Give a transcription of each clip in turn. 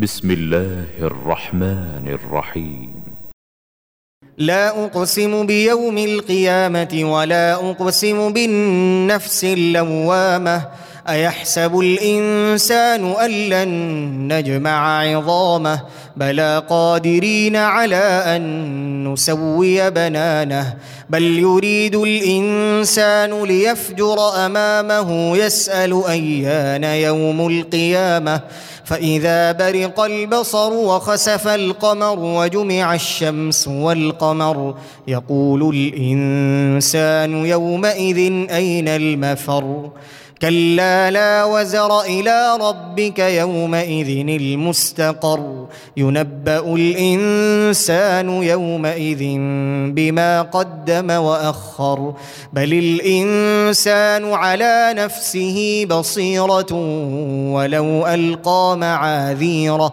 بسم الله الرحمن الرحيم لا أقسم بيوم القيامة ولا أقسم بالنفس اللوامة أيحسب الإنسان أن لن نجمع عظامه بلى قادرين على أن نسوي بنانه بل يريد الإنسان ليفجر أمامه يسأل أيان يوم القيامة فإذا برق البصر وخسف القمر وجمع الشمس والقمر يقول الإنسان يومئذ أين المفر كلا لا وزر إلى ربك يومئذ المستقر. ينبا الانسان يومئذ بما قدم واخر. بل الانسان على نفسه بصيره ولو القى معاذيره.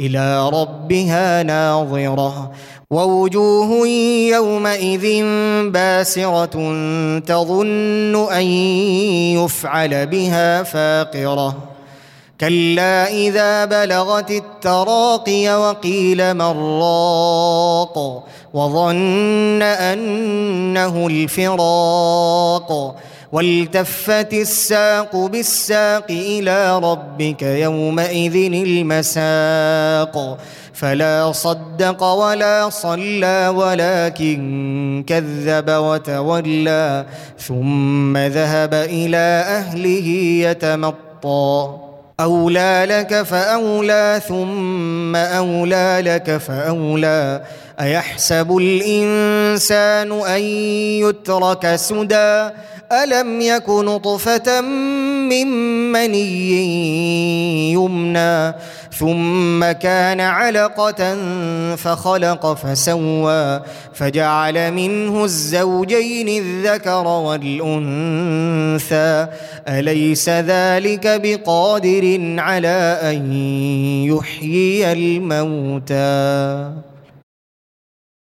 إلى ربها ناظرة. ووجوه يومئذ باسرة تظن أن يفعل بها فاقرة. كلا اذا بلغت التراقي وقيل من راق وظن انه الفراق والتفت الساق بالساق إلى ربك يومئذ المساق فلا صدق ولا صلى ولكن كذب وتولى ثم ذهب إلى اهله يتمطى أولى لك فأولى ثم أولى لك فأولى. أيحسب الإنسان أن يترك سدى؟ ألم يك نطفة من مني يمنى؟ ثم كان علقة فخلق فسوى فجعل منه الزوجين الذكر والأنثى. أليس ذلك بقادر على أن يحيي الموتى؟